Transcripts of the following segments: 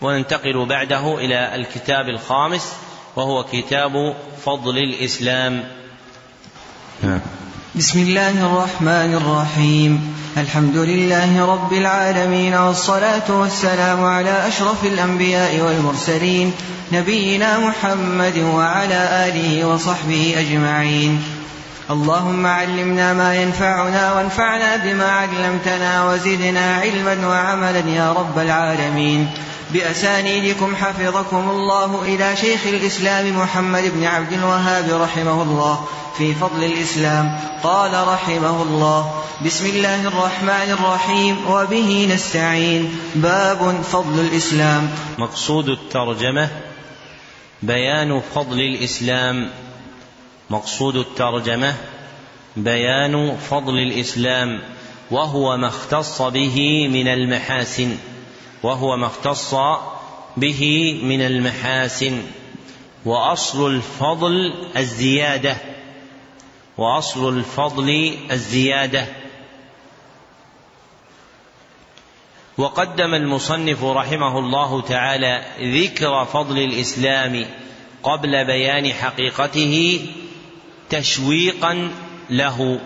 وننتقل بعده إلى الكتاب الخامس وهو كتاب فضل الإسلام. نعم. بسم الله الرحمن الرحيم. الحمد لله رب العالمين والصلاة والسلام على أشرف الأنبياء والمرسلين نبينا محمد وعلى آله وصحبه أجمعين. اللهم علمنا ما ينفعنا وانفعنا بما علمتنا وزدنا علما وعملا يا رب العالمين. بأسانيدكم حفظكم الله إلى شيخ الإسلام محمد بن عبد الوهاب رحمه الله في فضل الإسلام. قال رحمه الله بسم الله الرحمن الرحيم وبه نستعين. باب فضل الإسلام. مقصود الترجمة بيان فضل الإسلام. مقصود الترجمة بيان فضل الإسلام وهو ما اختص به من المحاسن. وهو ما اختص به من المحاسن وأصل الفضل الزيادة وأصل الفضل الزيادة. وقدم المصنف رحمه الله تعالى ذكر فضل الإسلام قبل بيان حقيقته تشويقا له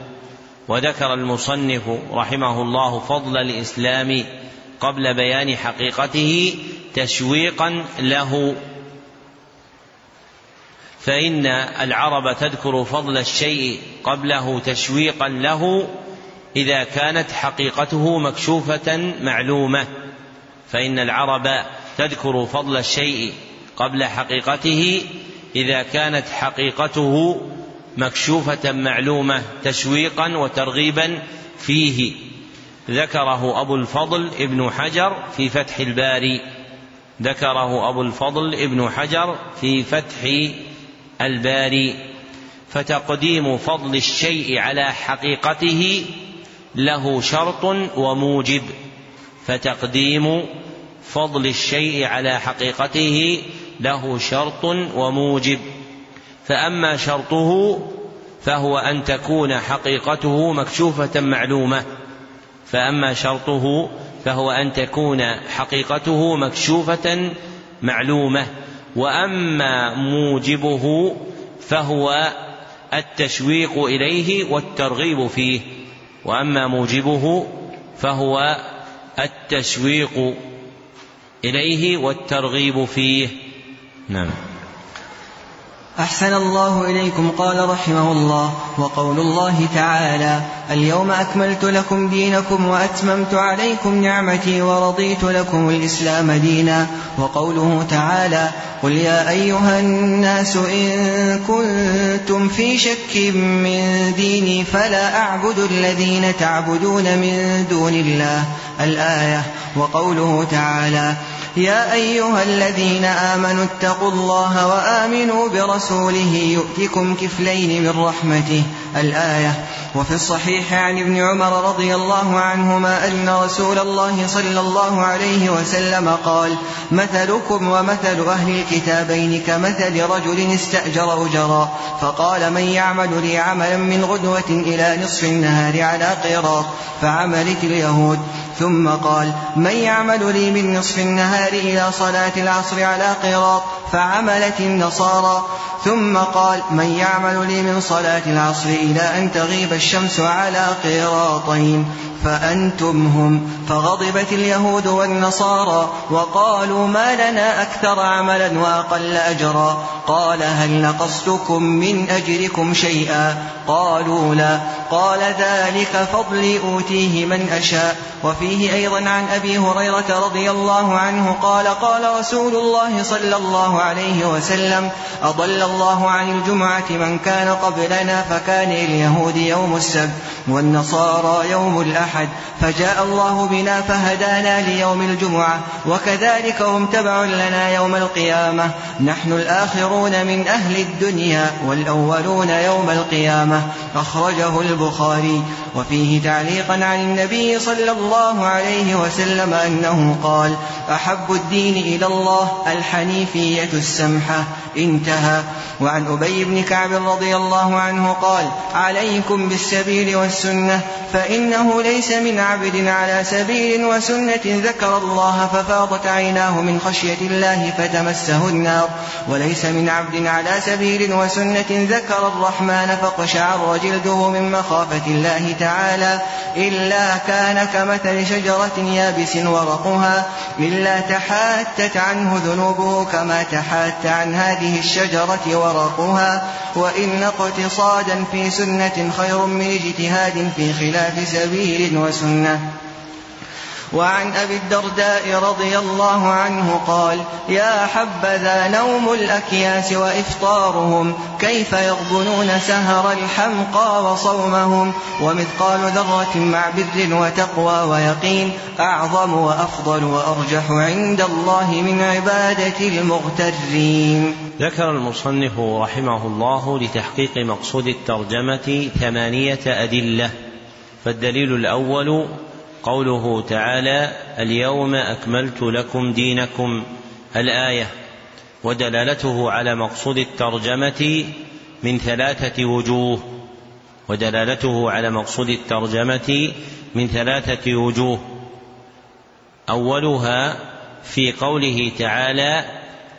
وذكر المصنف رحمه الله فضل الإسلام قبل بيان حقيقته تشويقا له. فإن العرب تذكر فضل الشيء قبله تشويقا له إذا كانت حقيقته مكشوفة معلومة. فإن العرب تذكر فضل الشيء قبل حقيقته إذا كانت حقيقته مكشوفة معلومة تشويقا وترغيبا فيه. ذكره أبو الفضل ابن حجر في فتح الباري. ذكره أبو الفضل ابن حجر في فتح الباري. فتقديم فضل الشيء على حقيقته له شرط وموجب. فتقديم فضل الشيء على حقيقته له شرط وموجب. فأما شرطه فهو أن تكون حقيقته مكشوفة معلومة. فأما شرطه فهو أن تكون حقيقته مكشوفة معلومة وأما موجبه فهو التشويق إليه والترغيب فيه وأما موجبه فهو التشويق إليه والترغيب فيه. نعم. أحسن الله إليكم قال رحمه الله وقول الله تعالى اليوم أكملت لكم دينكم وأتممت عليكم نعمتي ورضيت لكم الإسلام دينا. وقوله تعالى قل يا أيها الناس إن كنتم في شك من ديني فلا أعبد الذين تعبدون من دون الله. الآية. وقوله تعالى يا أيها الذين آمنوا اتقوا الله وآمنوا برسوله يؤتكم كفلين من رحمته الآية. وفي الصحيح عن ابن عمر رضي الله عنهما أن رسول الله صلى الله عليه وسلم قال مثلكم ومثل أهل الكتابين كمثل رجل استأجر أجرا فقال من يعمل لي عملا من غدوة إلى نصف النهار على قيراط فعملت اليهود ثم قال من يعمل لي من نصف النهار إلى صلاة العصر على قيراط فعملت النصارى ثم قال من يعمل لي من صلاة العصر إلى أن تغيب الشمس على قيراطين فأنتم هم فغضبت اليهود والنصارى وقالوا ما لنا أكثر عملا وأقل أجرا قال هل نقصتكم من أجركم شيئا قالوا لا قال ذلك فضلي أوتيه من أشاء وفيه أيضا عن أبي هريرة رضي الله عنه قال قال رسول الله صلى الله عليه وسلم أضل الله عن الجمعة من كان قبلنا فكان لليهود يوم السبت والنصارى يوم الأحد فجاء الله بنا فهدانا ليوم الجمعة وكذلك هم تبع لنا يوم القيامة. نحن الآخرون من أهل الدنيا والأولون يوم القيامة. أخرجه البخاري. وفيه تعليقا عن النبي صلى الله عليه وسلم أنه قال أحب الدين إلى الله الحنيفية السمحة. انتهى. وعن أبي بن كعب رضي الله عنه قال عليكم بالسبيل والسنة فإنه ليس من عبد على سبيل وسنة ذكر الله ففاضت عيناه من خشية الله فتمسه النار. وليس من عبد على سبيل وسنة ذكر الرحمن فقشعر جلده من مخافة الله تعالى إلا كان كمثل شجرة يابس ورقها إلا تحاتت عنه ذنوبه كما تحات عن هذه الشجرة ورقها. وإن اقتصادا في سنة خير من اجتهاد في خلاف سبيل وسنة. وعن أبي الدرداء رضي الله عنه قال يا حبذا نوم الأكياس وإفطارهم كيف يغبنون سهر الحمقى وصومهم؟ ومثقال ذرة مع بر وتقوى ويقين أعظم وأفضل وأرجح عند الله من عبادة المغترين. ذكر المصنف رحمه الله لتحقيق مقصود الترجمة ثمانية أدلة فالدليل الأول قوله تعالى اليوم أكملت لكم دينكم الآية ودلالته على مقصود الترجمة من ثلاثة وجوه ودلالته على مقصود الترجمة من ثلاثة وجوه أولها في قوله تعالى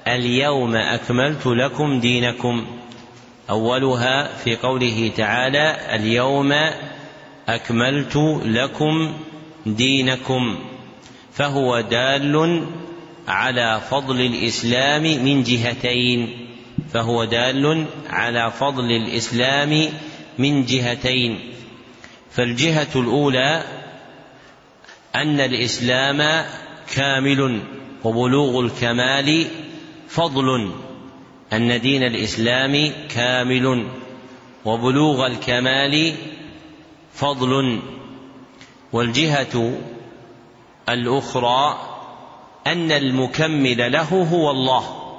اليوم أكملت لكم دينكم أولها في قوله تعالى اليوم أكملت لكم دينكم فهو دال على فضل الإسلام من جهتين فهو دال على فضل الإسلام من جهتين فالجهة الأولى أن الإسلام كامل وبلوغ الكمال فضل أن دين الإسلام كامل وبلوغ الكمال فضل والجهة الأخرى أن المكمل له هو الله.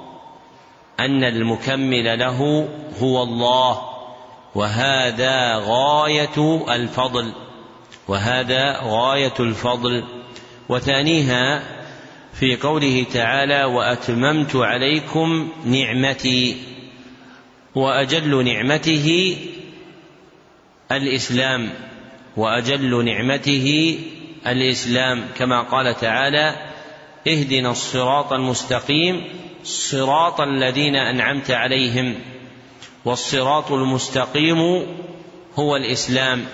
أن المكمل له هو الله. وهذا غاية الفضل. وهذا غاية الفضل. وثانيها في قوله تعالى وأتممت عليكم نعمتي. وأجل نعمته الإسلام. وأجل نعمته الإسلام. كما قال تعالى اهدنا الصراط المستقيم صراط الذين أنعمت عليهم والصراط المستقيم هو الإسلام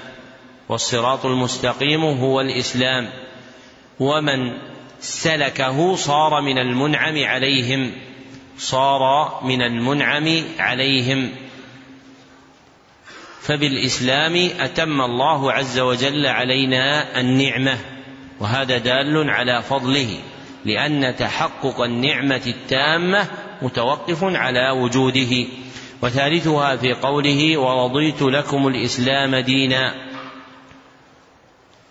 والصراط المستقيم هو الإسلام. ومن سلكه صار من المنعم عليهم صار من المنعم عليهم. فبالإسلام أتم الله عز وجل علينا النعمة وهذا دال على فضله لأن تحقق النعمة التامة متوقف على وجوده. وثالثها في قوله ورضيت لكم الإسلام دينا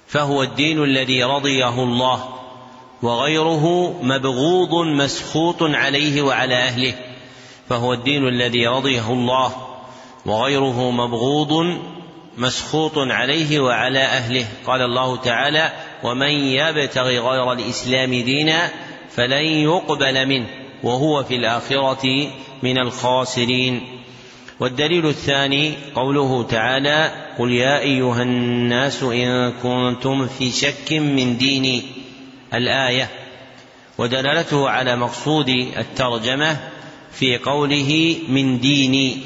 فهو الدين الذي رضيه الله وغيره مبغوض مسخوط عليه وعلى أهله فهو الدين الذي رضيه الله. وغيره مبغوض مسخوط عليه وعلى أهله. قال الله تعالى ومن يبتغي غير الإسلام دينا فلن يقبل منه وهو في الآخرة من الخاسرين. والدليل الثاني قوله تعالى قل يا أيها الناس إن كنتم في شك من ديني. الآية. ودلالته على مقصود الترجمة في قوله من ديني.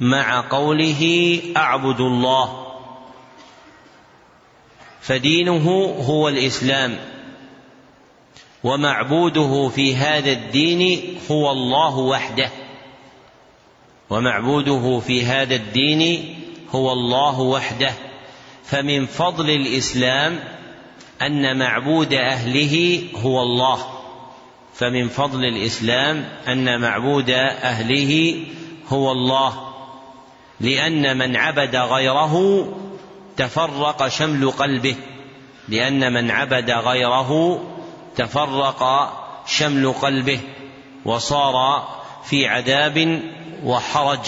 مع قوله أعبد الله. فدينه هو الإسلام. ومعبوده في هذا الدين هو الله وحده. ومعبوده في هذا الدين هو الله وحده. فمن فضل الإسلام أن معبود أهله هو الله. فمن فضل الإسلام أن معبود أهله هو الله. لأن من عبد غيره تفرق شمل قلبه. لأن من عبد غيره تفرق شمل قلبه وصار في عذاب وحرج.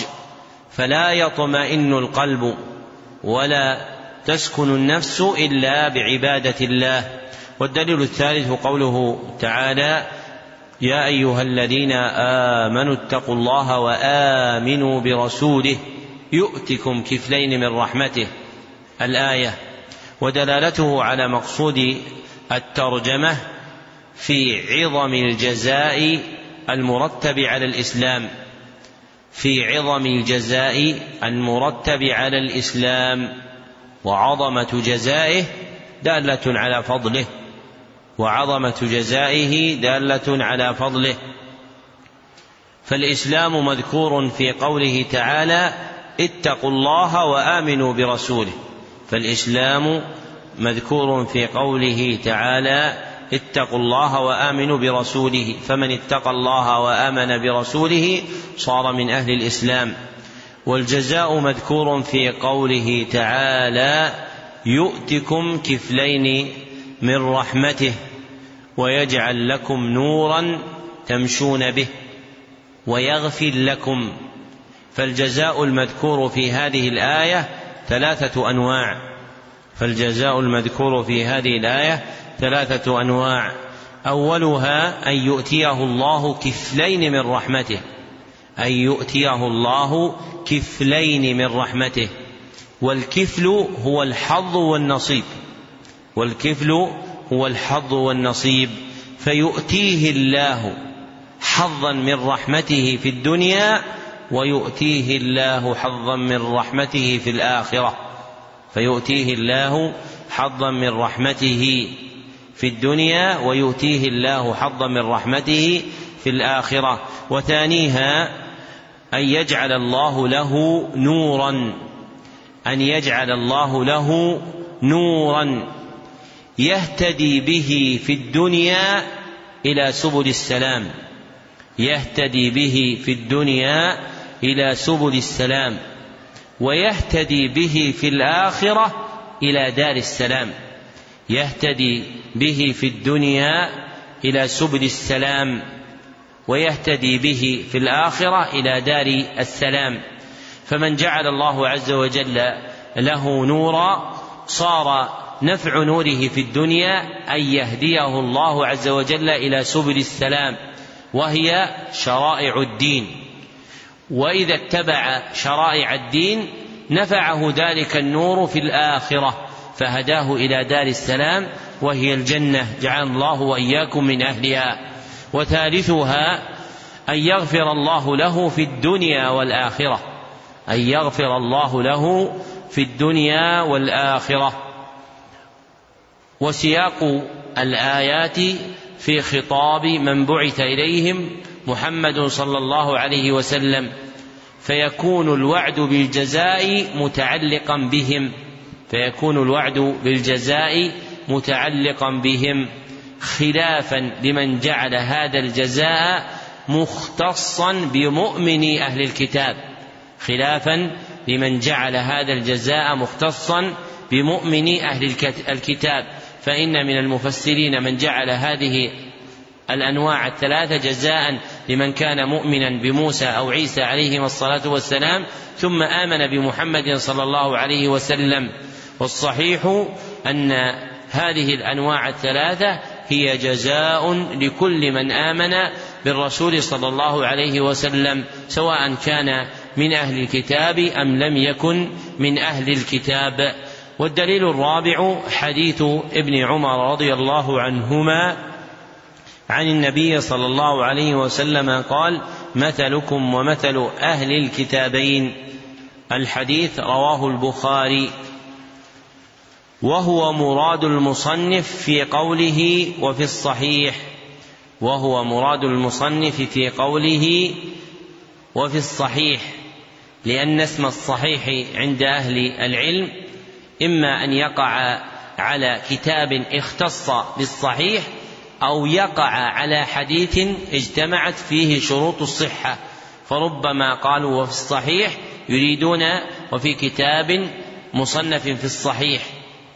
فلا يطمئن القلب ولا تسكن النفس إلا بعبادة الله. والدليل الثالث قوله تعالى يا أيها الذين آمنوا اتقوا الله وآمنوا برسوله. يؤتكم كفلين من رحمته الآية ودلالته على مقصود الترجمة في عظم الجزاء المرتب على الإسلام في عظم الجزاء المرتب على الإسلام وعظمة جزائه دالة على فضله وعظمة جزائه دالة على فضله. فالإسلام مذكور في قوله تعالى اتقوا الله وآمنوا برسوله فالإسلام مذكور في قوله تعالى اتقوا الله وآمنوا برسوله فمن اتقى الله وآمن برسوله صار من أهل الإسلام والجزاء مذكور في قوله تعالى يؤتكم كفلين من رحمته ويجعل لكم نورا تمشون به ويغفر لكم فالجزاء المذكور في هذه الآية ثلاثة أنواع. فالجزاء المذكور في هذه الآية ثلاثة أنواع. أولها أن يؤتيه الله كفلين من رحمته. أن يؤتيه الله كفلين من رحمته. والكفل هو الحظ والنصيب. والكفل هو الحظ والنصيب. فيؤتيه الله حظا من رحمته في الدنيا ويؤتيه الله حظا من رحمته في الآخرة. فيؤتيه الله حظا من رحمته في الدنيا ويؤتيه الله حظا من رحمته في الآخرة. وثانيها أن يجعل الله له نورا. أن يجعل الله له نورا يهتدي به في الدنيا إلى سبل السلام. يهتدي به في الدنيا إلى سبل السلام ويهتدي به في الآخرة إلى دار السلام يهتدي به في الدنيا إلى سبل السلام ويهتدي به في الآخرة إلى دار السلام. فمن جعل الله عز وجل له نورا صار نفع نوره في الدنيا أن يهديه الله عز وجل إلى سبل السلام وهي شرائع الدين. وإذا اتبع شرائع الدين نفعه ذلك النور في الآخرة فهداه إلى دار السلام وهي الجنة. جعل الله وإياكم من أهلها. وثالثها أن يغفر الله له في الدنيا والآخرة. أن يغفر الله له في الدنيا والآخرة. وسياق الآيات في خطاب من بعث إليهم محمد صلى الله عليه وسلم فيكون الوعد بالجزاء متعلقا بهم فيكون الوعد بالجزاء متعلقا بهم خلافا لمن جعل هذا الجزاء مختصا بمؤمني أهل الكتاب خلافا لمن جعل هذا الجزاء مختصا بمؤمني أهل الكتاب. فإن من المفسرين من جعل هذه الأنواع الثلاثة جزاء لمن كان مؤمنا بموسى أو عيسى عليهما الصلاة والسلام ثم آمن بمحمد صلى الله عليه وسلم. والصحيح أن هذه الأنواع الثلاثة هي جزاء لكل من آمن بالرسول صلى الله عليه وسلم سواء كان من أهل الكتاب أم لم يكن من أهل الكتاب. والدليل الرابع حديث ابن عمر رضي الله عنهما عن النبي صلى الله عليه وسلم قال مثلكم ومثل أهل الكتابين. الحديث رواه البخاري. وهو مراد المصنف في قوله وفي الصحيح. وهو مراد المصنف في قوله وفي الصحيح. لأن اسم الصحيح عند أهل العلم إما أن يقع على كتاب اختص بالصحيح أو يقع على حديث اجتمعت فيه شروط الصحة فربما قالوا وفي الصحيح يريدون وفي كتاب مصنف في الصحيح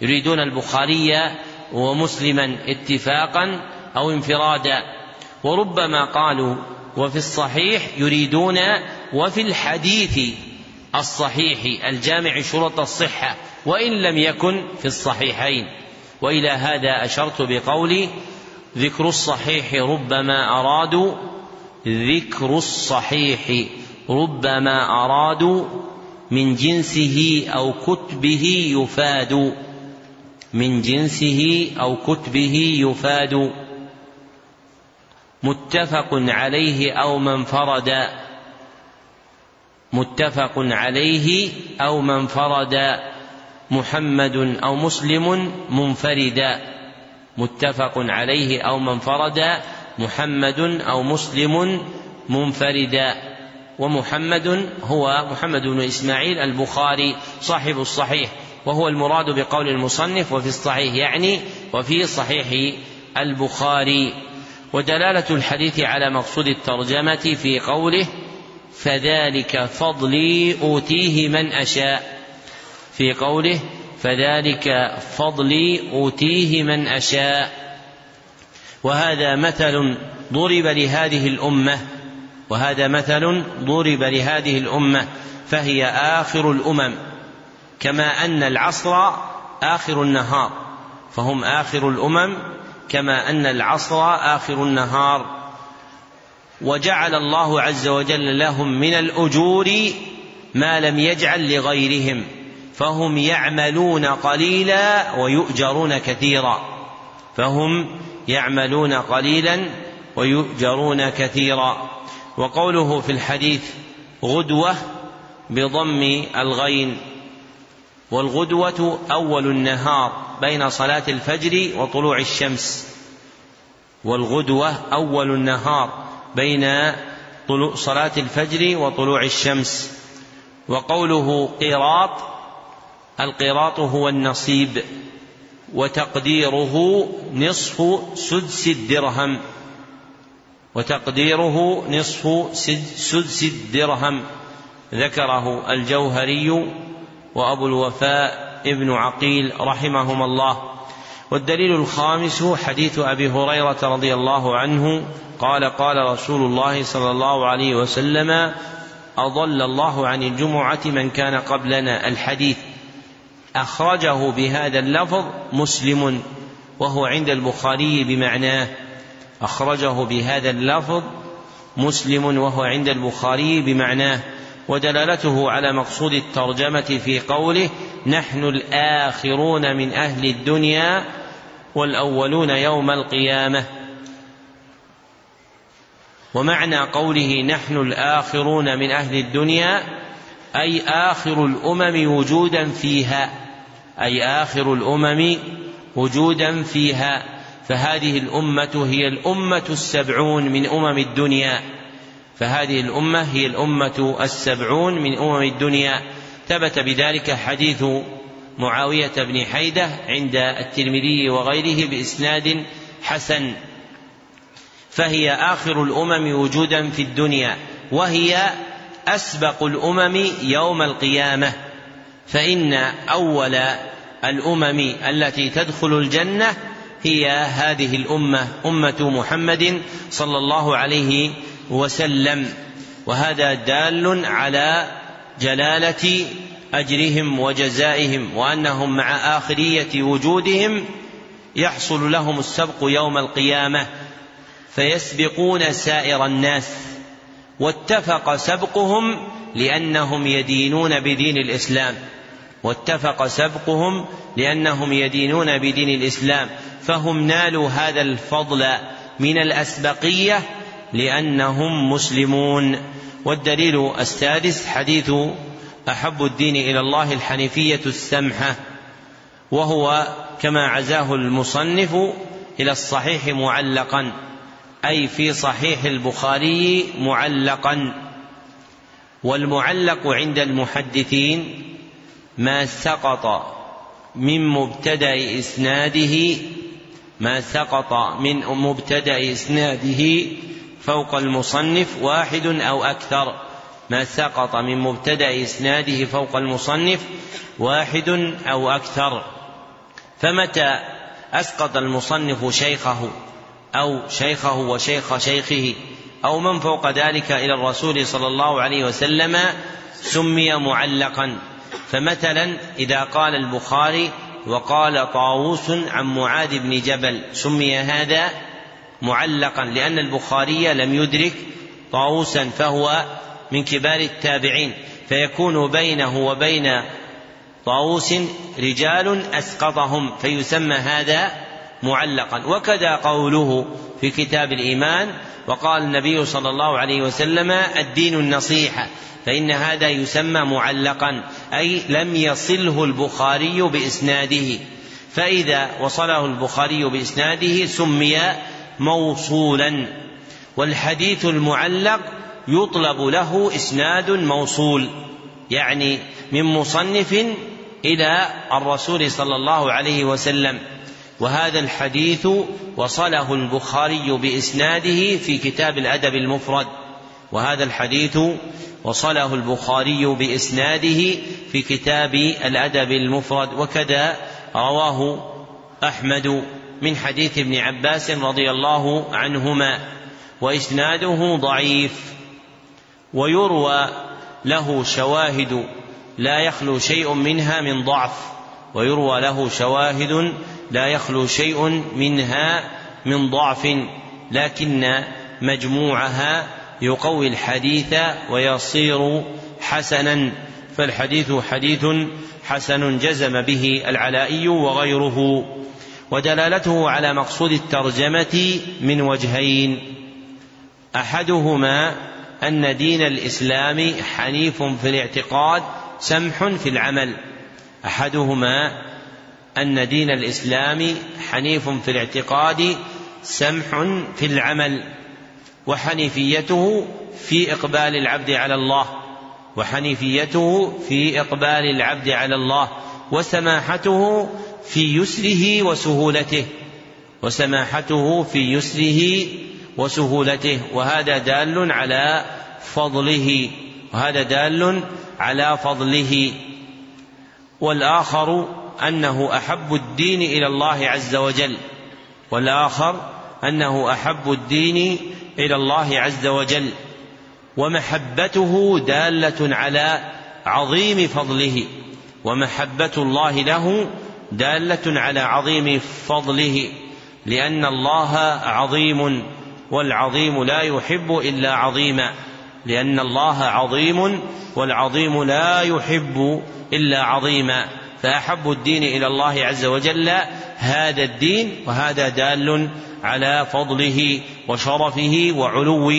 يريدون البخاري ومسلما اتفاقا أو انفرادا وربما قالوا وفي الصحيح يريدون وفي الحديث الصحيح الجامع شرط الصحة وإن لم يكن في الصحيحين. وإلى هذا أشرت بقولي ذكر الصحيح ربما ارادوا ذكر الصحيح ربما ارادوا من جنسه أو كتبه يفاد من جنسه أو كتبه يفاد متفق عليه أو من فرد متفق عليه أو من فرد محمد أو مسلم منفردا متفق عليه أو من فرد محمد أو مسلم منفردا ومحمد هو محمد بن إسماعيل البخاري صاحب الصحيح وهو المراد بقول المصنف وفي الصحيح يعني وفي صحيح البخاري. ودلالة الحديث على مقصود الترجمة في قوله فذلك فضلي أوتيه من أشاء. في قوله فذلك فضلي أوتيه من أشاء. وهذا مثل ضرب لهذه الأمة وهذا مثل ضرب لهذه الأمة فهي آخر الأمم. كما أن العصر آخر النهار فهم آخر الأمم كما أن العصر آخر النهار. وجعل الله عز وجل لهم من الأجور ما لم يجعل لغيرهم. فهم يعملون قليلا ويؤجرون كثيرا. فهم يعملون قليلا ويؤجرون كثيرا. وقوله في الحديث غدوة بضم الغين. والغدوة أول النهار بين صلاة الفجر وطلوع الشمس. والغدوة أول النهار بين صلاة الفجر وطلوع الشمس. وقوله قيراط القيراط هو النصيب وتقديره نصف سدس الدرهم. وتقديره نصف سدس الدرهم. ذكره الجوهري وأبو الوفاء ابن عقيل رحمهما الله. والدليل الخامس حديث أبي هريرة رضي الله عنه. قال قال رسول الله صلى الله عليه وسلم أضل الله عن الجمعة من كان قبلنا. الحديث أخرجه بهذا اللفظ مسلم وهو عند البخاري بمعناه. أخرجه بهذا اللفظ مسلم وهو عند البخاري بمعناه. ودلالته على مقصود الترجمة في قوله نحن الآخرون من أهل الدنيا والأولون يوم القيامة ومعنى قوله نحن الآخرون من أهل الدنيا أي آخر الأمم وجودا فيها. أي آخر الأمم وجودا فيها. فهذه الأمة هي الأمة السبعون من أمم الدنيا. فهذه الأمة هي الأمة السبعون من أمم الدنيا. ثبت بذلك حديث معاوية بن حيدة عند الترمذي وغيره بإسناد حسن. فهي آخر الأمم وجودا في الدنيا. وهي أسبق الأمم يوم القيامة فإن أول الأمم التي تدخل الجنة هي هذه الأمة أمة محمد صلى الله عليه وسلم. وهذا دال على جلالة أجرهم وجزائهم وأنهم مع آخرية وجودهم يحصل لهم السبق يوم القيامة فيسبقون سائر الناس. واتفق سبقهم لأنهم يدينون بدين الإسلام. واتفق سبقهم لأنهم يدينون بدين الإسلام. فهم نالوا هذا الفضل من الأسبقية لأنهم مسلمون. والدليل السادس حديث أحب الدين إلى الله الحنيفية السمحة وهو كما عزاه المصنف إلى الصحيح معلقا. أي في صحيح البخاري معلقا. والمعلق عند المحدثين ما سقط من مبتدأ إسناده ما سقط من مبتدأ إسناده فوق المصنف واحد أو أكثر. ما سقط من مبتدأ إسناده فوق المصنف واحد أو أكثر. فمتى أسقط المصنف شيخه؟ أو شيخه وشيخ شيخه أو من فوق ذلك إلى الرسول صلى الله عليه وسلم سمي معلقا. فمثلا إذا قال البخاري وقال طاووس عن معاذ بن جبل سمي هذا معلقا لأن البخاري لم يدرك طاووسا فهو من كبار التابعين. فيكون بينه وبين طاووس رجال أسقطهم فيسمى هذا معلقا. وكذا قوله في كتاب الإيمان وقال النبي صلى الله عليه وسلم الدين النصيحة فإن هذا يسمى معلقا أي لم يصله البخاري بإسناده. فإذا وصله البخاري بإسناده سمي موصولا والحديث المعلق يطلب له إسناد موصول يعني من مصنف إلى الرسول صلى الله عليه وسلم. وهذا الحديث وصله البخاري بإسناده في كتاب الأدب المفرد. وهذا الحديث وصله البخاري بإسناده في كتاب الأدب المفرد. وكذا رواه أحمد من حديث ابن عباس رضي الله عنهما. وإسناده ضعيف. ويروى له شواهد لا يخلو شيء منها من ضعف. ويروى له شواهد لا يخلو شيء منها من ضعف لكن مجموعها يقوي الحديث ويصير حسنا. فالحديث حديث حسن جزم به العلائي وغيره ودلالته على مقصود الترجمة من وجهين. أحدهما أن دين الإسلام حنيف في الاعتقاد سمح في العمل. أحدهما أن دين الإسلام حنيف في الاعتقاد سمح في العمل وحنيفيته في إقبال العبد على الله وحنيفيته في إقبال العبد على الله وسماحته في يسره وسهولته وسماحته في يسره وسهولته وهذا دال على فضله وهذا دال على فضله. والآخر أنه أحب الدين إلى الله عز وجل والآخر أنه أحب الدين إلى الله عز وجل ومحبته دالة على عظيم فضله ومحبة الله له دالة على عظيم فضله لأن الله عظيم والعظيم لا يحب إلا عظيما لأن الله عظيم والعظيم لا يحب إلا عظيما فأحب الدين إلى الله عز وجل هذا الدين وهذا دال على فضله وشرفه وعلو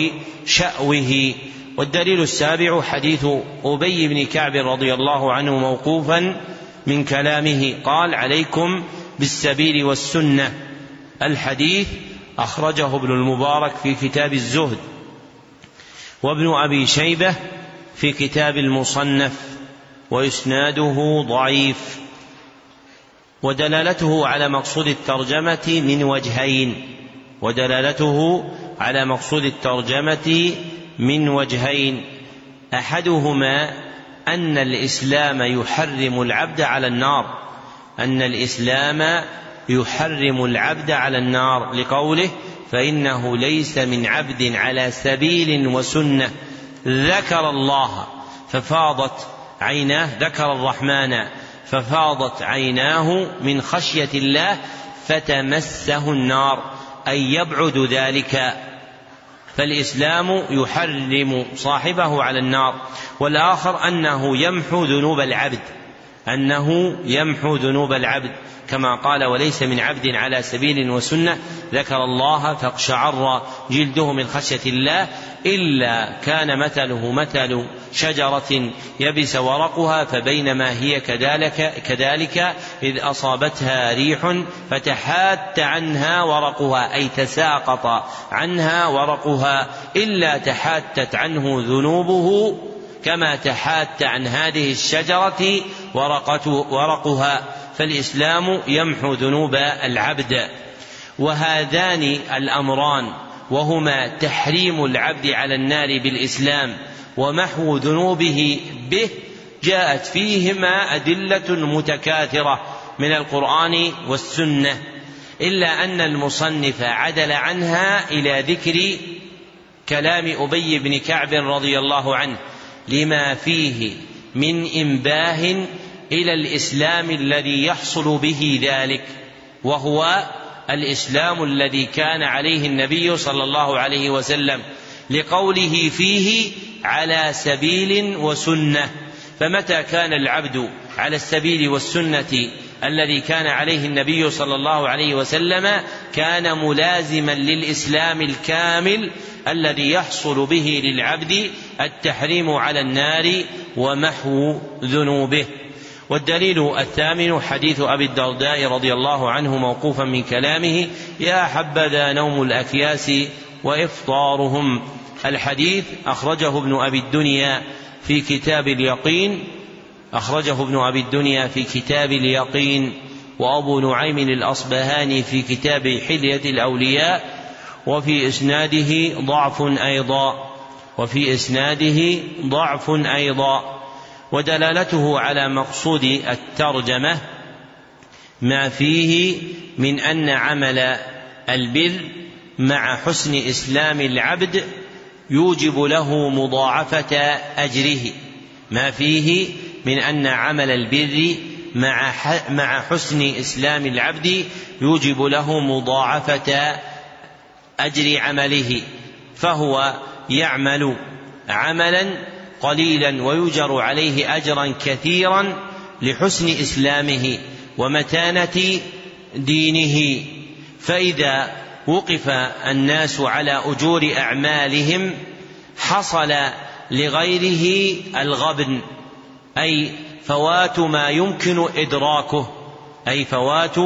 شأوه. والدليل السابع حديث أبي بن كعب رضي الله عنه موقوفا من كلامه قال عليكم بالسبيل والسنة. الحديث أخرجه ابن المبارك في كتاب الزهد وابن أبي شيبة في كتاب المصنف. وإسناده ضعيف. ودلالته على مقصود الترجمة من وجهين. ودلالته على مقصود الترجمة من وجهين. أحدهما أن الإسلام يحرم العبد على النار. أن الإسلام يحرم العبد على النار. لقوله فإنه ليس من عبد على سبيل وسنة. ذكر الله ففاضت عيناه ذكر الرحمن ففاضت عيناه من خشية الله فتمسه النار أي يبعد ذلك. فالإسلام يحرم صاحبه على النار. والآخر أنه يمحو ذنوب العبد أنه يمحو ذنوب العبد. كما قال وليس من عبد على سبيل وسنة ذكر الله فاقشعر جلده من خشية الله إلا كان مثله مثل شجرة يبس ورقها فبينما هي كذلك كذلك إذ أصابتها ريح فتحات عنها ورقها أي تساقط عنها ورقها إلا تحاتت عنه ذنوبه كما تحات عن هذه الشجرة ورقة ورقها فالإسلام يمحو ذنوب العبد وهذان الأمران وهما تحريم العبد على النار بالإسلام ومحو ذنوبه به جاءت فيهما أدلة متكاثرة من القرآن والسنة إلا أن المصنف عدل عنها إلى ذكر كلام أبي بن كعب رضي الله عنه لما فيه من إنباه إلى الإسلام الذي يحصل به ذلك وهو الإسلام الذي كان عليه النبي صلى الله عليه وسلم لقوله فيه على سبيل وسنة. فمتى كان العبد على السبيل والسنة الذي كان عليه النبي صلى الله عليه وسلم كان ملازما للإسلام الكامل الذي يحصل به للعبد التحريم على النار ومحو ذنوبه؟ والدليل الثامن حديث أبي الدرداء رضي الله عنه موقوفا من كلامه يا حبذا نوم الأكياس وإفطارهم. الحديث أخرجه ابن أبي الدنيا في كتاب اليقين أخرجه ابن أبي الدنيا في كتاب اليقين. وأبو نعيم الأصبهاني في كتاب حلية الأولياء. وفي إسناده ضعف أيضا وفي إسناده ضعف أيضا. ودلالته على مقصود الترجمة ما فيه من أن عمل البر مع حسن إسلام العبد يوجب له مضاعفة أجره. ما فيه من أن عمل البر مع مع حسن إسلام العبد يوجب له مضاعفة أجر عمله. فهو يعمل عملا قليلا ويجر عليه أجرا كثيرا لحسن إسلامه ومتانة دينه. فإذا وقف الناس على أجور أعمالهم حصل لغيره الغبن أي فوات ما يمكن إدراكه أي فوات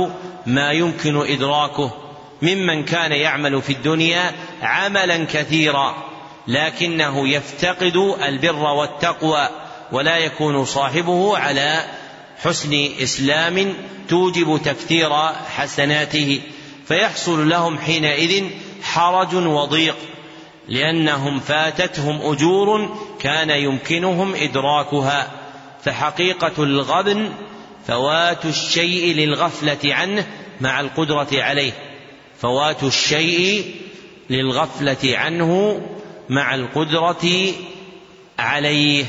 ما يمكن إدراكه. ممن كان يعمل في الدنيا عملا كثيرا. لكنه يفتقد البر والتقوى ولا يكون صاحبه على حسن إسلام توجب تكثير حسناته فيحصل لهم حينئذ حرج وضيق لأنهم فاتتهم أجور كان يمكنهم إدراكها فحقيقة الغبن فوات الشيء للغفلة عنه مع القدرة عليه فوات الشيء للغفلة عنه مع القدرة عليه.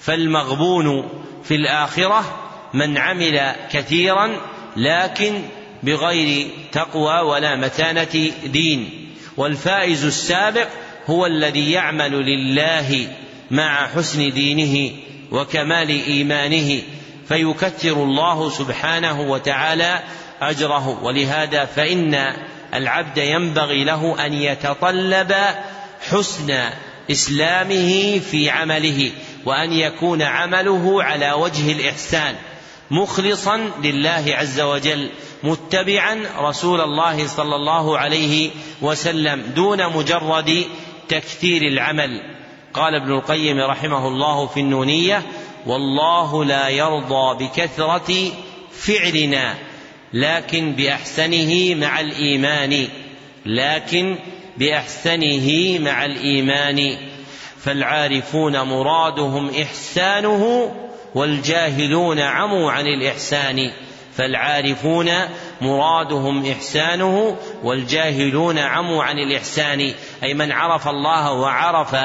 فالمغبون في الآخرة من عمل كثيرا لكن بغير تقوى ولا متانة دين. والفائز السابق هو الذي يعمل لله مع حسن دينه وكمال إيمانه فيكثر الله سبحانه وتعالى أجره. ولهذا فإن العبد ينبغي له أن يتطلب حسن إسلامه في عمله وأن يكون عمله على وجه الإحسان مخلصا لله عز وجل متبعا رسول الله صلى الله عليه وسلم دون مجرد تكثير العمل. قال ابن القيم رحمه الله في النونية والله لا يرضى بكثرة فعلنا لكن بأحسنه مع الإيمان لكن بأحسنه مع الإيمان فالعارفون مرادهم إحسانه والجاهلون عموا عن الإحسان فالعارفون مرادهم إحسانه والجاهلون عموا عن الإحسان. أي من عرف الله وعرف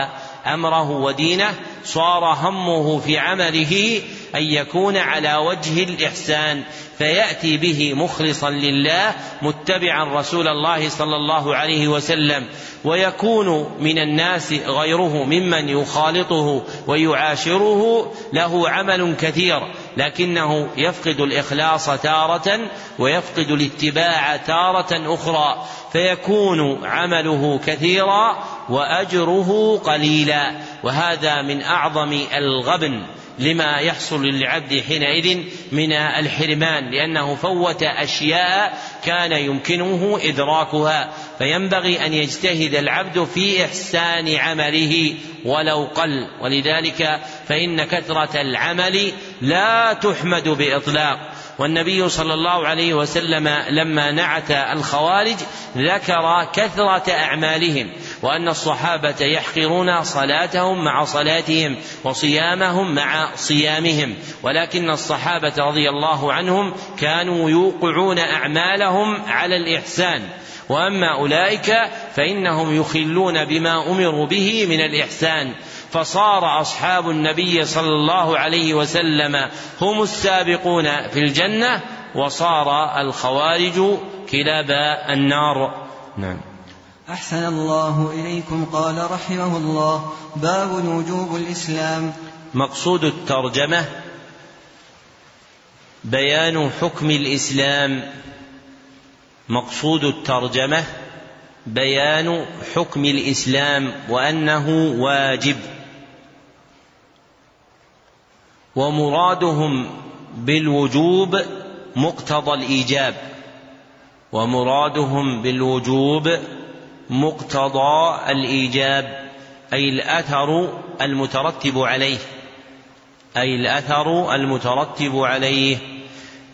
أمره ودينه صار همه في عمله أن يكون على وجه الإحسان فيأتي به مخلصا لله متبعا رسول الله صلى الله عليه وسلم. ويكون من الناس غيره ممن يخالطه ويعاشره له عمل كثير لكنه يفقد الإخلاص تارة ويفقد الاتباع تارة أخرى. فيكون عمله كثيرا وأجره قليلا. وهذا من أعظم الغبن. لما يحصل للعبد حينئذ من الحرمان لأنه فوت أشياء كان يمكنه إدراكها فينبغي أن يجتهد العبد في إحسان عمله ولو قل ولذلك فإن كثرة العمل لا تحمد بإطلاق. والنبي صلى الله عليه وسلم لما نعت الخوارج ذكر كثرة أعمالهم وأن الصحابة يحقرون صلاتهم مع صلاتهم وصيامهم مع صيامهم. ولكن الصحابة رضي الله عنهم كانوا يوقعون أعمالهم على الإحسان. وأما أولئك فإنهم يخلون بما أمروا به من الإحسان. فصار أصحاب النبي صلى الله عليه وسلم هم السابقون في الجنة وصار الخوارج كلاب النار. نعم. أحسن الله إليكم قال رحمه الله. باب وجوب الإسلام. مقصود الترجمة بيان حكم الإسلام. مقصود الترجمة بيان حكم الإسلام وأنه واجب. ومرادهم بالوجوب مقتضى الإيجاب. ومرادهم بالوجوب مقتضى الإيجاب أي الأثر المترتب عليه أي الأثر المترتب عليه.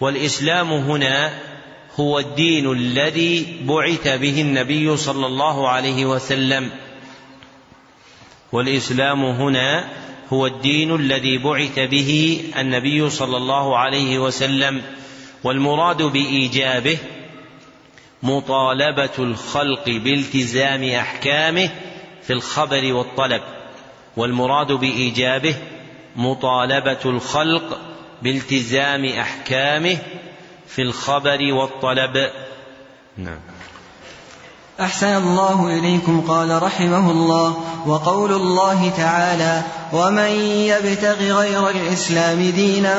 والإسلام هنا هو الدين الذي بعث به النبي صلى الله عليه وسلم. والإسلام هنا هو الدين الذي بعث به النبي صلى الله عليه وسلم. والمراد بإيجابه مطالبة الخلق بالتزام أحكامه في الخبر والطلب والمراد بإيجابه مطالبة الخلق بالتزام أحكامه في الخبر والطلب. نعم. أحسن الله إليكم قال رحمه الله وقول الله تعالى ومن يبتغ غير الإسلام دينا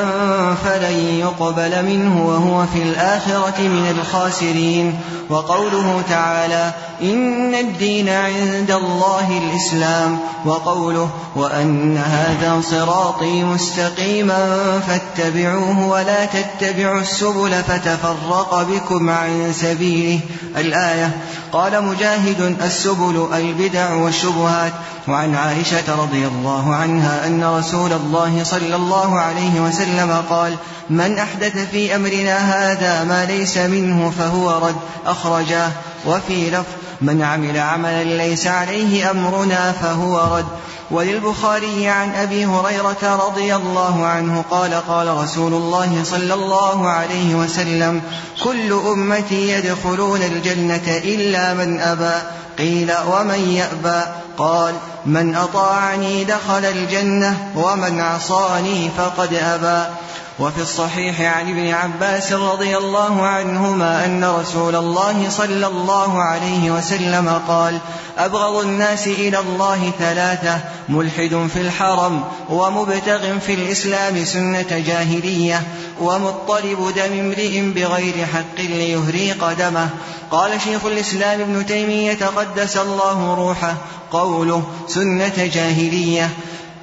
فلن يقبل منه وهو في الآخرة من الخاسرين. وقوله تعالى إن الدين عند الله الإسلام. وقوله وأن هذا صراطي مستقيما فاتبعوه ولا تتبعوا السبل فتفرق بكم عن سبيله. الآية قال مجاهد السبل البدع والشبهات. وعن عائشة رضي الله عنها أن رسول الله صلى الله عليه وسلم قال من أحدث في أمرنا هذا ما ليس منه فهو رد أخرجاه. وفي لفظ من عمل عملا ليس عليه أمرنا فهو رد. وللبخاري عن أبي هريرة رضي الله عنه قال قال رسول الله صلى الله عليه وسلم كل أمتي يدخلون الجنة إلا من أبى. قيل ومن يأبى؟ قال من أطاعني دخل الجنة ومن عصاني فقد أبى. وفي الصحيح عن ابن عباس رضي الله عنهما أن رسول الله صلى الله عليه وسلم قال أبغض الناس إلى الله ثلاثة ملحد في الحرم ومبتغ في الإسلام سنة جاهلية ومطلب دم امرئ بغير حق ليهريق دمه. قال شيخ الإسلام ابن تيمية قدس الله روحه قوله سنة جاهلية.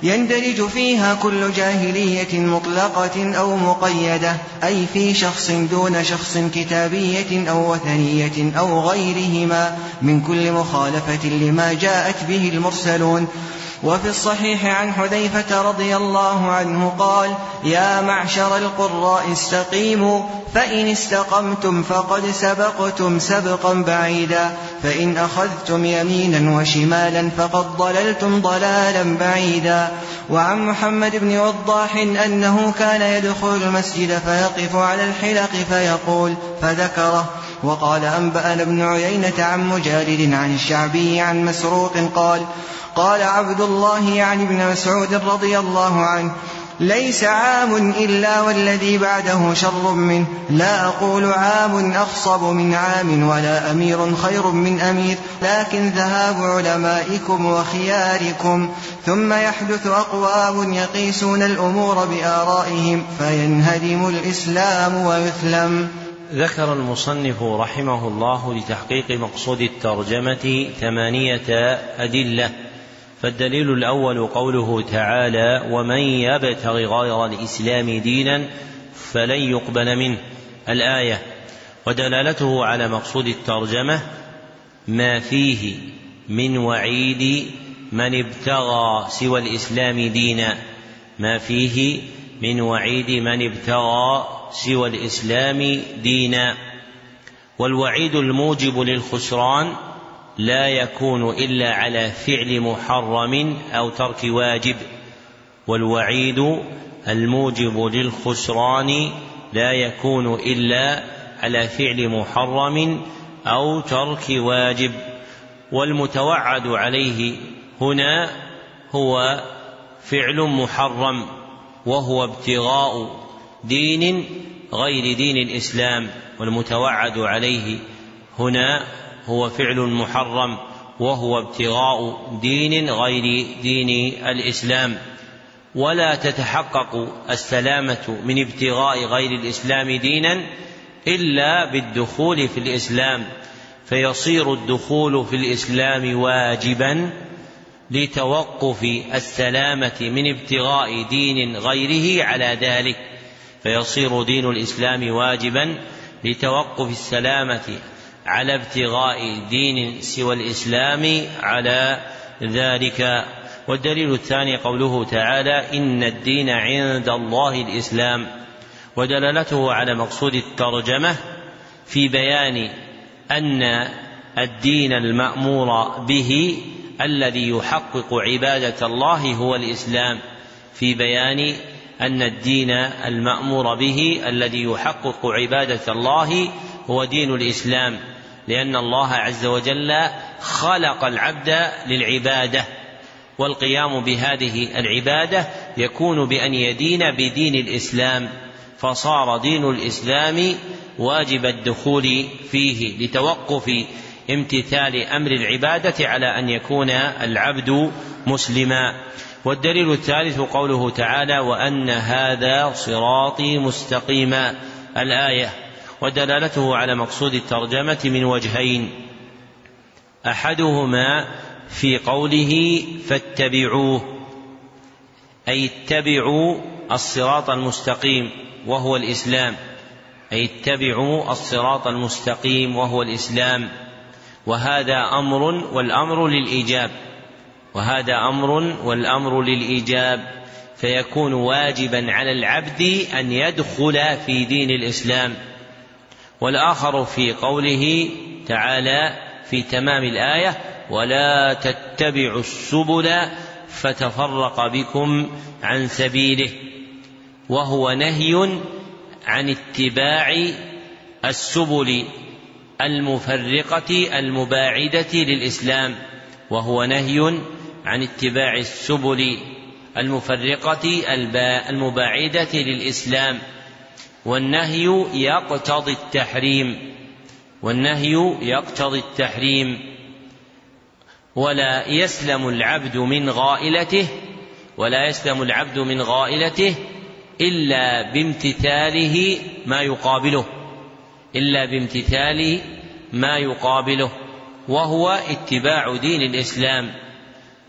يندرج فيها كل جاهلية مطلقة أو مقيدة أي في شخص دون شخص كتابية أو وثنية أو غيرهما من كل مخالفة لما جاءت به المرسلون. وفي الصحيح عن حذيفة رضي الله عنه قال يا معشر القراء استقيموا فإن استقمتم فقد سبقتم سبقا بعيدا فإن أخذتم يمينا وشمالا فقد ضللتم ضلالا بعيدا. وعن محمد بن وضاح أنه كان يدخل المسجد فيقف على الحلق فيقول فذكره. وقال أنبأنا ابن عيينة عن مجالد عن الشعبي عن مسروق قال قال عبد الله يعني ابن مسعود رضي الله عنه ليس عام إلا والذي بعده شر منه. لا أقول عام أخصب من عام ولا أمير خير من أمير لكن ذهاب علمائكم وخياركم. ثم يحدث أقوام يقيسون الأمور بآرائهم فينهدم الإسلام ويثلم. ذكر المصنف رحمه الله لتحقيق مقصود الترجمة ثمانية أدلة. فالدليل الأول قوله تعالى ومن يبتغ غير الإسلام دينا فلن يقبل منه. الآية ودلالته على مقصود الترجمة ما فيه من وعيد من ابتغى سوى الإسلام دينا. ما فيه من وعيد من ابتغى سوى الإسلام دينا. والوعيد الموجب للخسران لا يكون إلا على فعل محرم أو ترك واجب والوعيد الموجب للخسران لا يكون إلا على فعل محرم أو ترك واجب. والمتوعد عليه هنا هو فعل محرم وهو ابتغاء دين غير دين الإسلام والمتوعد عليه هنا هو فعل محرم وهو ابتغاء دين غير دين الإسلام. ولا تتحقق السلامة من ابتغاء غير الإسلام دينا إلا بالدخول في الإسلام. فيصير الدخول في الإسلام واجبا لتوقف السلامة من ابتغاء دين غيره على ذلك. فيصير دين الإسلام واجبا لتوقف السلامة على ابتغاء دين سوى الإسلام على ذلك. والدليل الثاني قوله تعالى إن الدين عند الله الإسلام. ودلالته على مقصود الترجمة في بيان أن الدين المأمور به الذي يحقق عبادة الله هو الإسلام. في بيان أن الدين المأمور به الذي يحقق عبادة الله هو دين الإسلام. لأن الله عز وجل خلق العبد للعبادة والقيام بهذه العبادة يكون بأن يدين بدين الإسلام فصار دين الإسلام واجب الدخول فيه لتوقف امتثال أمر العبادة على أن يكون العبد مسلما. والدليل الثالث قوله تعالى وأن هذا صراطي مستقيما. الآية ودلالته على مقصود الترجمة من وجهين. أحدهما في قوله فاتبعوه أي اتبعوا الصراط المستقيم وهو الإسلام. أي اتبعوا الصراط المستقيم وهو الإسلام. وهذا أمر والأمر للإيجاب. وهذا أمر والأمر للإيجاب. فيكون واجبا على العبد أن يدخل في دين الإسلام. والآخر في قوله تعالى في تمام الآية ولا تتبعوا السبل فتفرق بكم عن سبيله وهو نهي عن اتباع السبل المفرقة المباعدة للإسلام وهو نهي عن اتباع السبل المفرقة المباعدة للإسلام والنهي يقتضي التحريم. والنهي يقتضي التحريم. ولا يسلم العبد من غائلته ولا يسلم العبد من غائلته إلا بامتثاله ما يقابله إلا بامتثال ما يقابله وهو اتباع دين الإسلام.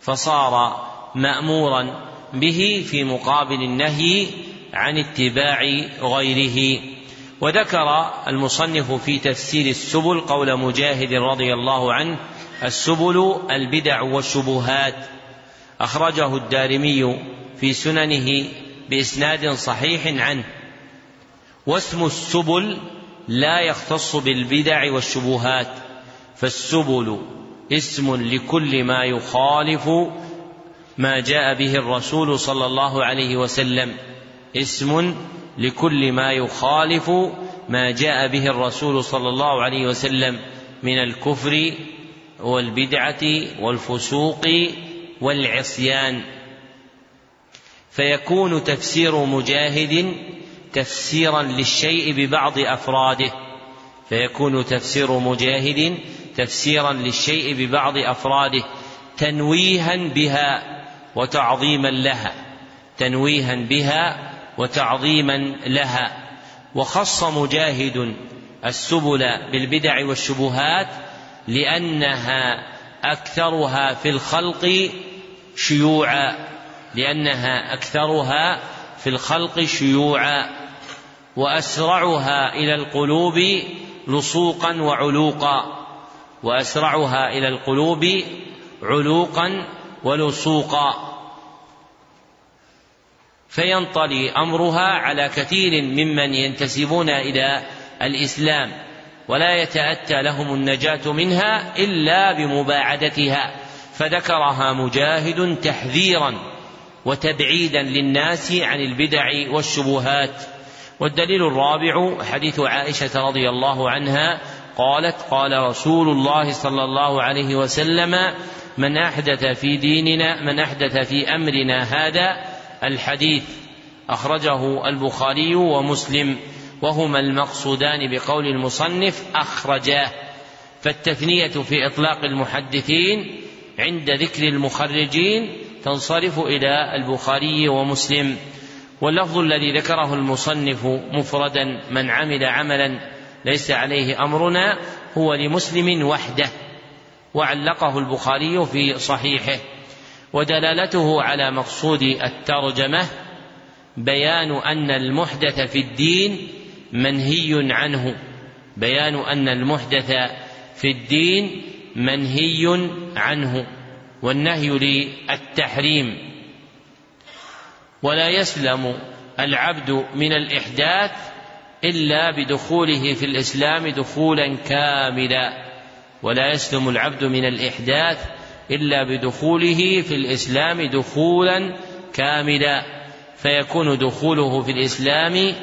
فصار مأمورا به في مقابل النهي عن اتباع غيره. وذكر المصنف في تفسير السبل قول مجاهد رضي الله عنه السبل البدع والشبهات. أخرجه الدارمي في سننه بإسناد صحيح عنه. واسم السبل لا يختص بالبدع والشبهات فالسبل اسم لكل ما يخالف ما جاء به الرسول صلى الله عليه وسلم. اسم لكل ما يخالف ما جاء به الرسول صلى الله عليه وسلم من الكفر والبدعة والفسوق والعصيان. فيكون تفسير مجاهد تفسيرا للشيء ببعض أفراده. فيكون تفسير مجاهد تفسيرا للشيء ببعض أفراده تنويها بها وتعظيما لها تنويها بها وتعظيما لها وخص مجاهد السبل بالبدع والشبهات لأنها أكثرها في الخلق شيوعا لأنها أكثرها في الخلق شيوعا وأسرعها إلى القلوب لصوقا وعلوقا وأسرعها إلى القلوب علوقا ولصوقا. فينطلي أمرها على كثير ممن ينتسبون إلى الإسلام ولا يتأتى لهم النجاة منها إلا بمباعدتها فذكرها مجاهد تحذيرا وتبعيدا للناس عن البدع والشبهات. والدليل الرابع حديث عائشة رضي الله عنها قالت قال رسول الله صلى الله عليه وسلم من أحدث في ديننا من أحدث في أمرنا هذا الحديث أخرجه البخاري ومسلم وهما المقصودان بقول المصنف أخرجاه. فالتثنية في إطلاق المحدثين عند ذكر المخرجين تنصرف إلى البخاري ومسلم. واللفظ الذي ذكره المصنف مفردا من عمل عملا ليس عليه أمرنا هو لمسلم وحده وعلقه البخاري في صحيحه. ودلالته على مقصود الترجمة بيان أن المحدث في الدين منهي عنه. بيان أن المحدث في الدين منهي عنه. والنهي للتحريم. ولا يسلم العبد من الإحداث إلا بدخوله في الإسلام دخولا كاملا. ولا يسلم العبد من الإحداث إلا بدخوله في الإسلام دخولا كاملا فيكون دخوله في الإسلام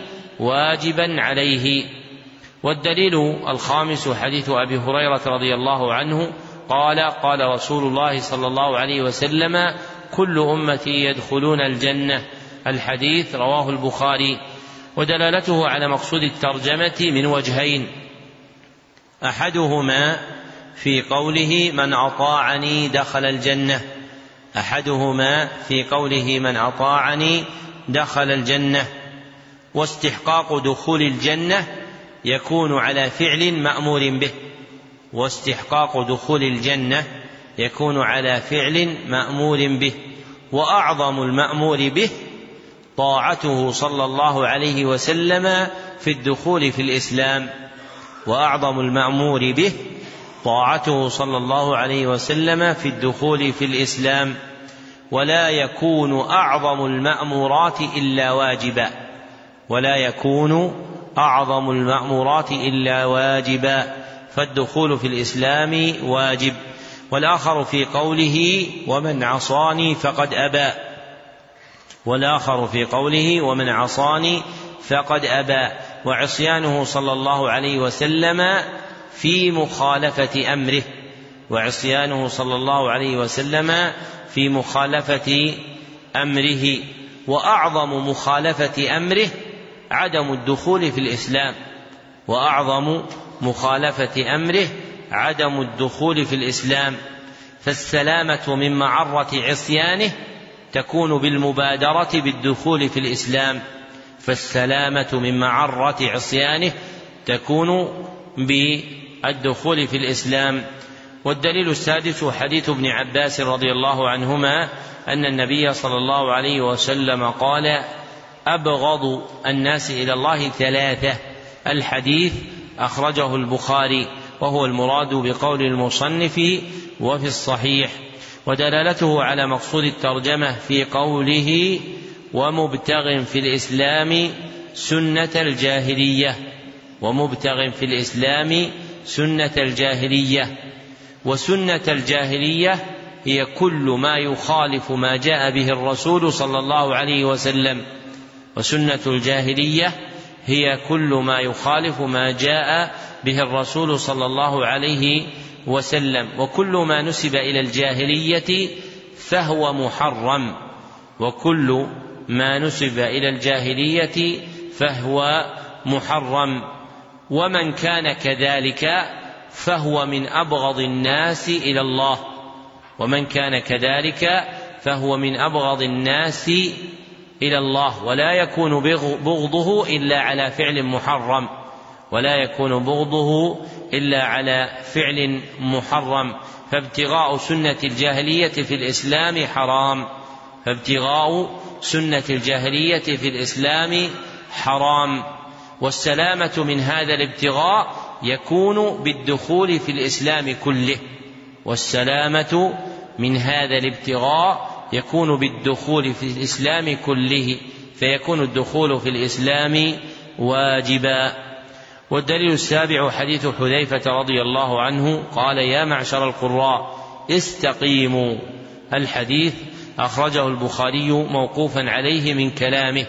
واجبا عليه. والدليل الخامس حديث أبي هريرة رضي الله عنه قال قال رسول الله صلى الله عليه وسلم كل أمتي يدخلون الجنة. الحديث رواه البخاري. ودلالته على مقصود الترجمة من وجهين. أحدهما في قوله من أطاعني دخل الجنة أحدهما في قوله من أطاعني دخل الجنة واستحقاق دخول الجنة يكون على فعل مأمور به واستحقاق دخول الجنة يكون على فعل مأمور به وأعظم المأمور به طاعته صلى الله عليه وسلم في الدخول في الإسلام وأعظم المأمور به طاعته صلى الله عليه وسلم في الدخول في الإسلام ولا يكون أعظم المأمورات إلا واجبا ولا يكون أعظم المأمورات إلا واجبا فالدخول في الإسلام واجب. والآخر في قوله ومن عصاني فقد أبى والآخر في قوله ومن عصاني فقد أبى وعصيانه صلى الله عليه وسلم في مخالفة أمره وعصيانه صلى الله عليه وسلم في مخالفة أمره. وأعظم مخالفة أمره عدم الدخول في الإسلام. وأعظم مخالفة أمره عدم الدخول في الإسلام. فالسلامة من معرة عصيانه تكون بالمبادرة بالدخول في الإسلام. فالسلامة من معرة عصيانه تكون الدخول في الإسلام والدليل السادس حديث ابن عباس رضي الله عنهما أن النبي صلى الله عليه وسلم قال أبغض الناس إلى الله ثلاثة الحديث أخرجه البخاري وهو المراد بقول المصنف وفي الصحيح ودلالته على مقصود الترجمة في قوله ومبتغ في الإسلام سنة الجاهلية ومبتغ في الإسلام سنة الجاهلية وسنة الجاهلية هي كل ما يخالف ما جاء به الرسول صلى الله عليه وسلم. وسنة الجاهلية هي كل ما يخالف ما جاء به الرسول صلى الله عليه وسلم. وكل ما نسب إلى الجاهلية فهو محرم. وكل ما نسب إلى الجاهلية فهو محرم. ومن كان كذلك فهو من أبغض الناس إلى الله. ومن كان كذلك فهو من أبغض الناس إلى الله. ولا يكون بغضه إلا على فعل محرم. ولا يكون بغضه إلا على فعل محرم. فابتغاء سنة الجاهلية في الإسلام حرام. فابتغاء سنة الجاهلية في الإسلام حرام. والسلامة من هذا الابتغاء يكون بالدخول في الإسلام كله. والسلامة من هذا الابتغاء يكون بالدخول في الإسلام كله فيكون الدخول في الإسلام واجبا. والدليل السابع حديث حذيفة رضي الله عنه قال يا معشر القراء استقيموا. الحديث أخرجه البخاري موقوفا عليه من كلامه.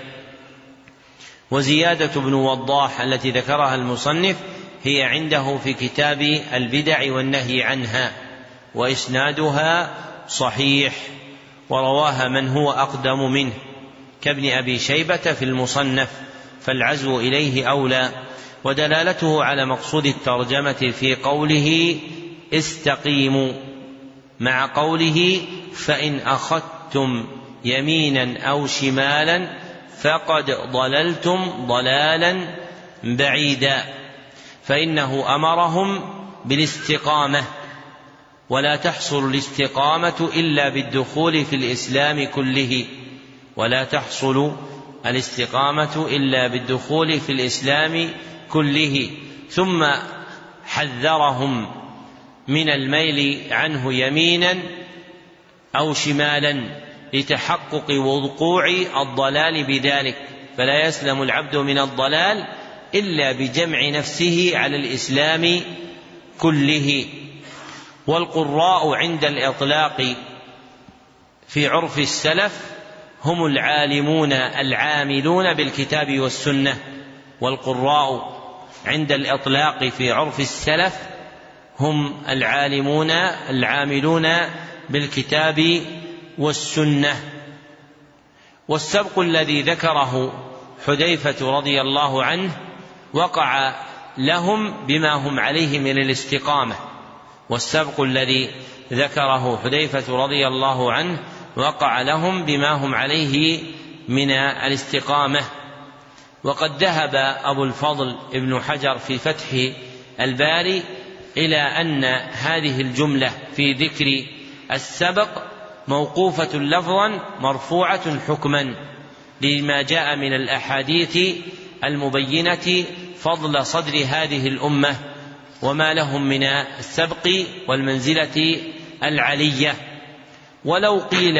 وزيادة بن وضاح التي ذكرها المصنف هي عنده في كتاب البدع والنهي عنها وإسنادها صحيح ورواها من هو أقدم منه كابن أبي شيبة في المصنف فالعزو إليه أولى ودلالته على مقصود الترجمة في قوله استقيموا مع قوله فإن أخذت أخذتم يمينا أو شمالا فقد ضللتم ضلالا بعيدا. فإنه أمرهم بالاستقامة. ولا تحصل الاستقامة إلا بالدخول في الإسلام كله. ولا تحصل الاستقامة إلا بالدخول في الإسلام كله. ثم حذرهم من الميل عنه يمينا أو شمالا. لتحقق وقوع الضلال بذلك. فلا يسلم العبد من الضلال إلا بجمع نفسه على الإسلام كله. والقراء عند الإطلاق في عرف السلف هم العالمون العاملون بالكتاب والسنة. والقراء عند الإطلاق في عرف السلف هم العالمون العاملون بالكتاب والسنة والسبق الذي ذكره حذيفة رضي الله عنه وقع لهم بما هم عليه من الاستقامة والسبق الذي ذكره حذيفة رضي الله عنه وقع لهم بما هم عليه من الاستقامة. وقد ذهب أبو الفضل ابن حجر في فتح الباري إلى أن هذه الجملة في ذكر السبق موقوفة لفظا مرفوعة حكما لما جاء من الأحاديث المبينة فضل صدر هذه الأمة وما لهم من السبق والمنزلة العلية. ولو قيل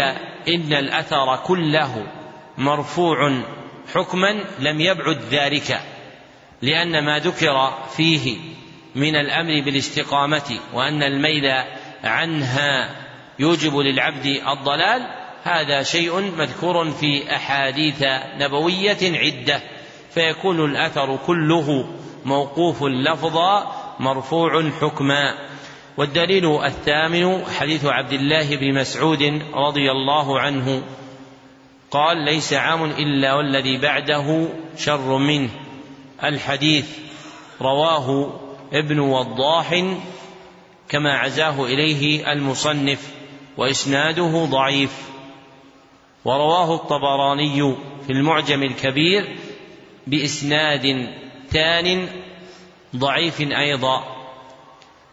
إن الأثر كله مرفوع حكما لم يبعد ذلك لأن ما ذكر فيه من الأمر بالاستقامة وأن الميل عنها يوجب للعبد الضلال هذا شيء مذكور في أحاديث نبوية عدة فيكون الأثر كله موقوف لفظا مرفوع حكما. والدليل الثامن حديث عبد الله بن مسعود رضي الله عنه قال ليس عام إلا والذي بعده شر منه. الحديث رواه ابن وضاح كما عزاه إليه المصنف. وإسناده ضعيف. ورواه الطبراني في المعجم الكبير بإسناد ثان ضعيف أيضا.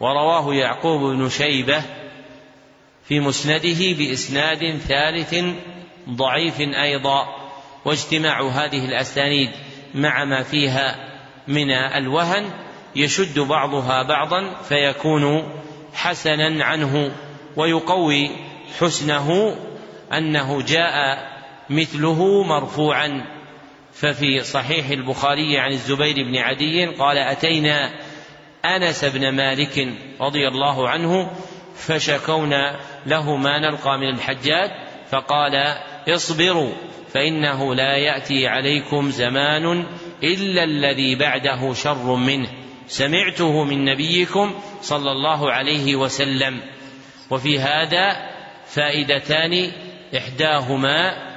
ورواه يعقوب بن شيبة في مسنده بإسناد ثالث ضعيف أيضا. واجتماع هذه الأسانيد مع ما فيها من الوهن يشد بعضها بعضا فيكون حسنا عنه. ويقوي حسنه أنه جاء مثله مرفوعا. ففي صحيح البخاري عن الزبير بن عدي قال أتينا أنس بن مالك رضي الله عنه فشكونا له ما نلقى من الحجاج فقال اصبروا فإنه لا يأتي عليكم زمان إلا الذي بعده شر منه. سمعته من نبيكم صلى الله عليه وسلم. وفي هذا فائدتان إحداهما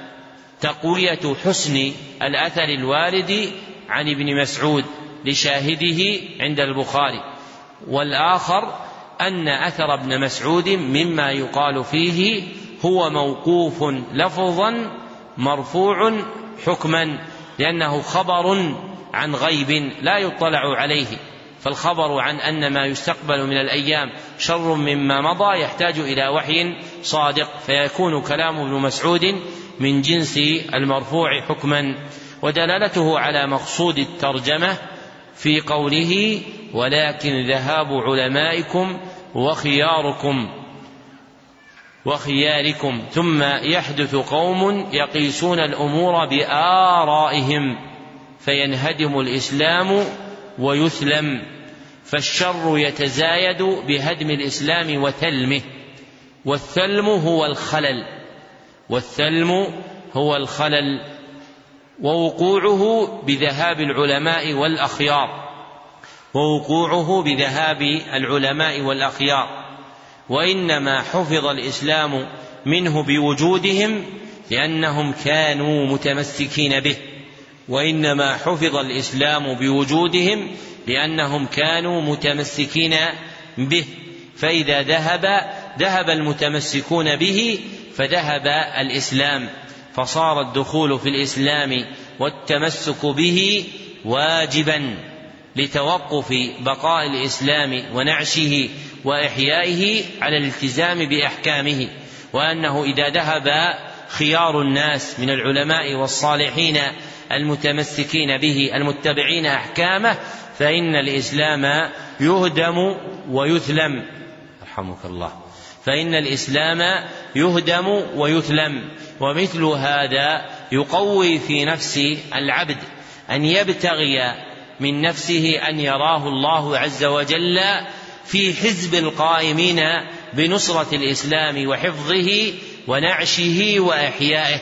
تقوية حسن الأثر الوارد عن ابن مسعود لشاهده عند البخاري والآخر أن أثر ابن مسعود مما يقال فيه هو موقوف لفظا مرفوع حكما لأنه خبر عن غيب لا يطلع عليه. فالخبر عن أن ما يستقبل من الأيام شر مما مضى يحتاج إلى وحي صادق فيكون كلام ابن مسعود من جنس المرفوع حكما. ودلالته على مقصود الترجمة في قوله ولكن ذهاب علمائكم وخياركم وخياركم ثم يحدث قوم يقيسون الأمور بآرائهم فينهدم الإسلام ويثلم فالشر يتزايد بهدم الإسلام وثلمه والثلم هو الخلل والثلم هو الخلل ووقوعه بذهاب العلماء والأخيار ووقوعه بذهاب العلماء والأخيار وإنما حفظ الإسلام منه بوجودهم لأنهم كانوا متمسكين به. وإنما حفظ الإسلام بوجودهم لأنهم كانوا متمسكين به. فإذا ذهب ذهب المتمسكون به فذهب الإسلام. فصار الدخول في الإسلام والتمسك به واجبا لتوقف بقاء الإسلام ونعشه وإحيائه على الالتزام بأحكامه. وأنه إذا ذهب خيار الناس من العلماء والصالحين المتمسكين به المتبعين أحكامه فإن الإسلام يهدم ويثلم. رحمك الله. فإن الإسلام يهدم ويثلم ومثل هذا يقوي في نفس العبد أن يبتغي من نفسه أن يراه الله عز وجل في حزب القائمين بنصرة الإسلام وحفظه ونعشه وأحيائه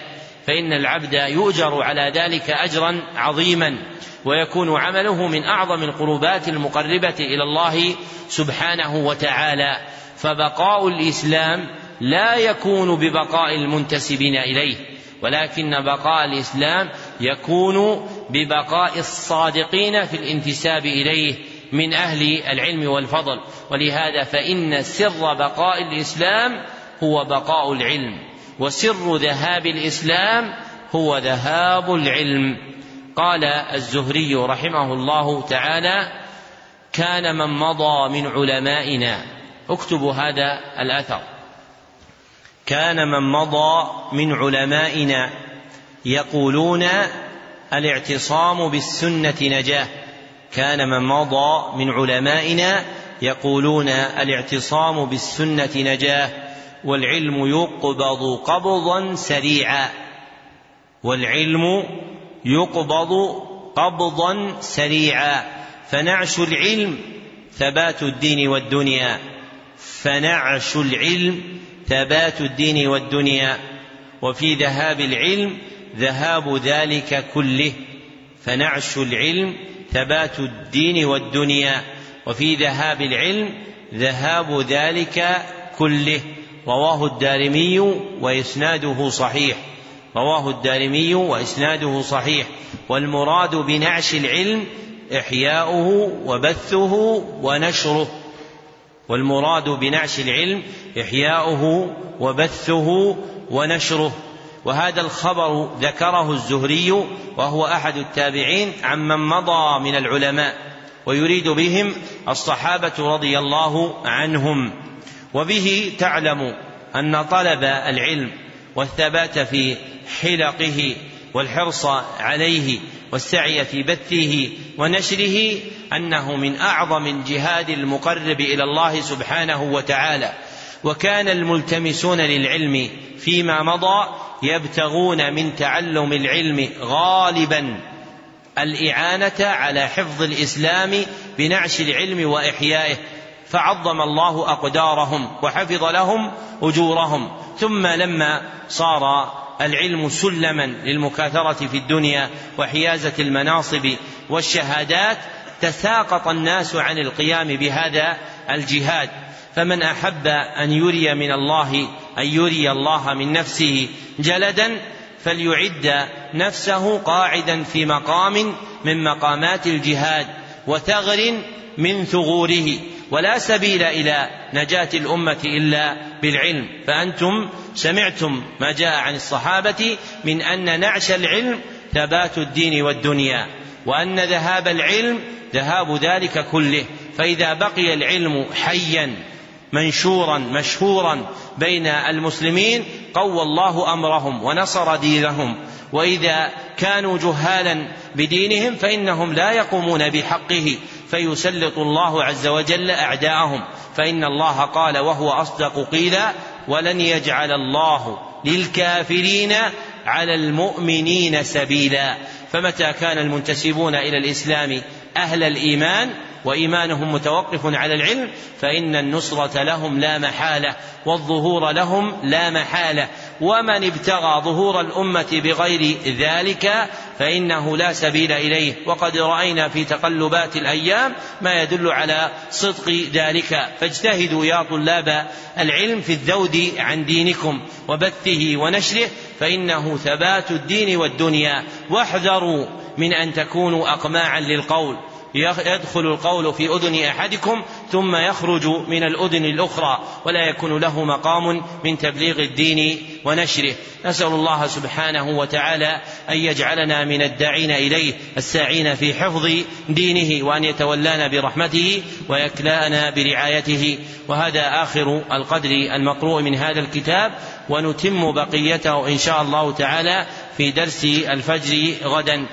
فإن العبد يؤجر على ذلك أجرا عظيما ويكون عمله من أعظم القربات المقربة إلى الله سبحانه وتعالى. فبقاء الإسلام لا يكون ببقاء المنتسبين إليه ولكن بقاء الإسلام يكون ببقاء الصادقين في الانتساب إليه من أهل العلم والفضل. ولهذا فإن سر بقاء الإسلام هو بقاء العلم وسر ذهاب الإسلام هو ذهاب العلم. قال الزهري رحمه الله تعالى كان من مضى من علمائنا. اكتبوا هذا الأثر. كان من مضى من علمائنا. يقولون الاعتصام بالسنة نجاة. كان من مضى من علمائنا. يقولون الاعتصام بالسنة نجاة. والعلم يقبض قبضا سريعا. والعلم يقبض قبضا سريعا. فنعش العلم ثبات الدين والدنيا. فنعش العلم ثبات الدين والدنيا. وفي ذهاب العلم ذهاب ذلك كله. فنعش العلم ثبات الدين والدنيا. وفي ذهاب العلم ذهاب ذلك كله. رواه الدارمي وإسناده صحيح. رواه الدارمي وإسناده صحيح. والمراد بنعش العلم إحياؤه وبثه ونشره. والمراد بنعش العلم إحياؤه وبثه ونشره. وهذا الخبر ذكره الزهري وهو أحد التابعين عمن مضى من العلماء. ويريد بهم الصحابة رضي الله عنهم. وبه تعلم أن طلب العلم والثبات في حلقه والحرص عليه والسعي في بثه ونشره أنه من أعظم الجهاد المقرب إلى الله سبحانه وتعالى. وكان الملتمسون للعلم فيما مضى يبتغون من تعلم العلم غالبا الإعانة على حفظ الإسلام بنعش العلم وإحيائه فعظم الله أقدارهم وحفظ لهم أجورهم. ثم لما صار العلم سلما للمكاثرة في الدنيا وحيازة المناصب والشهادات تساقط الناس عن القيام بهذا الجهاد. فمن أحب أن يري من الله أن يري الله من نفسه جلدا فليعد نفسه قاعدا في مقام من مقامات الجهاد وثغر من ثغوره. ولا سبيل إلى نجاة الأمة إلا بالعلم. فأنتم سمعتم ما جاء عن الصحابة من أن نعش العلم ثبات الدين والدنيا وأن ذهاب العلم ذهاب ذلك كله. فإذا بقي العلم حيا منشورا مشهورا بين المسلمين قوى الله أمرهم ونصر دينهم. وإذا كانوا جهالا بدينهم فإنهم لا يقومون بحقه فيسلط الله عز وجل أعداءهم. فإن الله قال وهو أصدق قيلا ولن يجعل الله للكافرين على المؤمنين سبيلا فمتى كان المنتسبون إلى الإسلام أهل الإيمان وإيمانهم متوقف على العلم فإن النصرة لهم لا محالة والظهور لهم لا محالة. ومن ابتغى ظهور الأمة بغير ذلك فإنه لا سبيل إليه. وقد رأينا في تقلبات الأيام ما يدل على صدق ذلك. فاجتهدوا يا طلاب العلم في الذود عن دينكم وبثه ونشره فإنه ثبات الدين والدنيا. واحذروا من أن تكونوا اقماعا للقول. يدخل القول في أذن أحدكم ثم يخرج من الأذن الأخرى ولا يكون له مقام من تبليغ الدين ونشره. نسأل الله سبحانه وتعالى أن يجعلنا من الداعين إليه الساعين في حفظ دينه وأن يتولانا برحمته ويكلانا برعايته. وهذا آخر القدر المقروء من هذا الكتاب. ونتم بقيته إن شاء الله تعالى في درس الفجر غدا.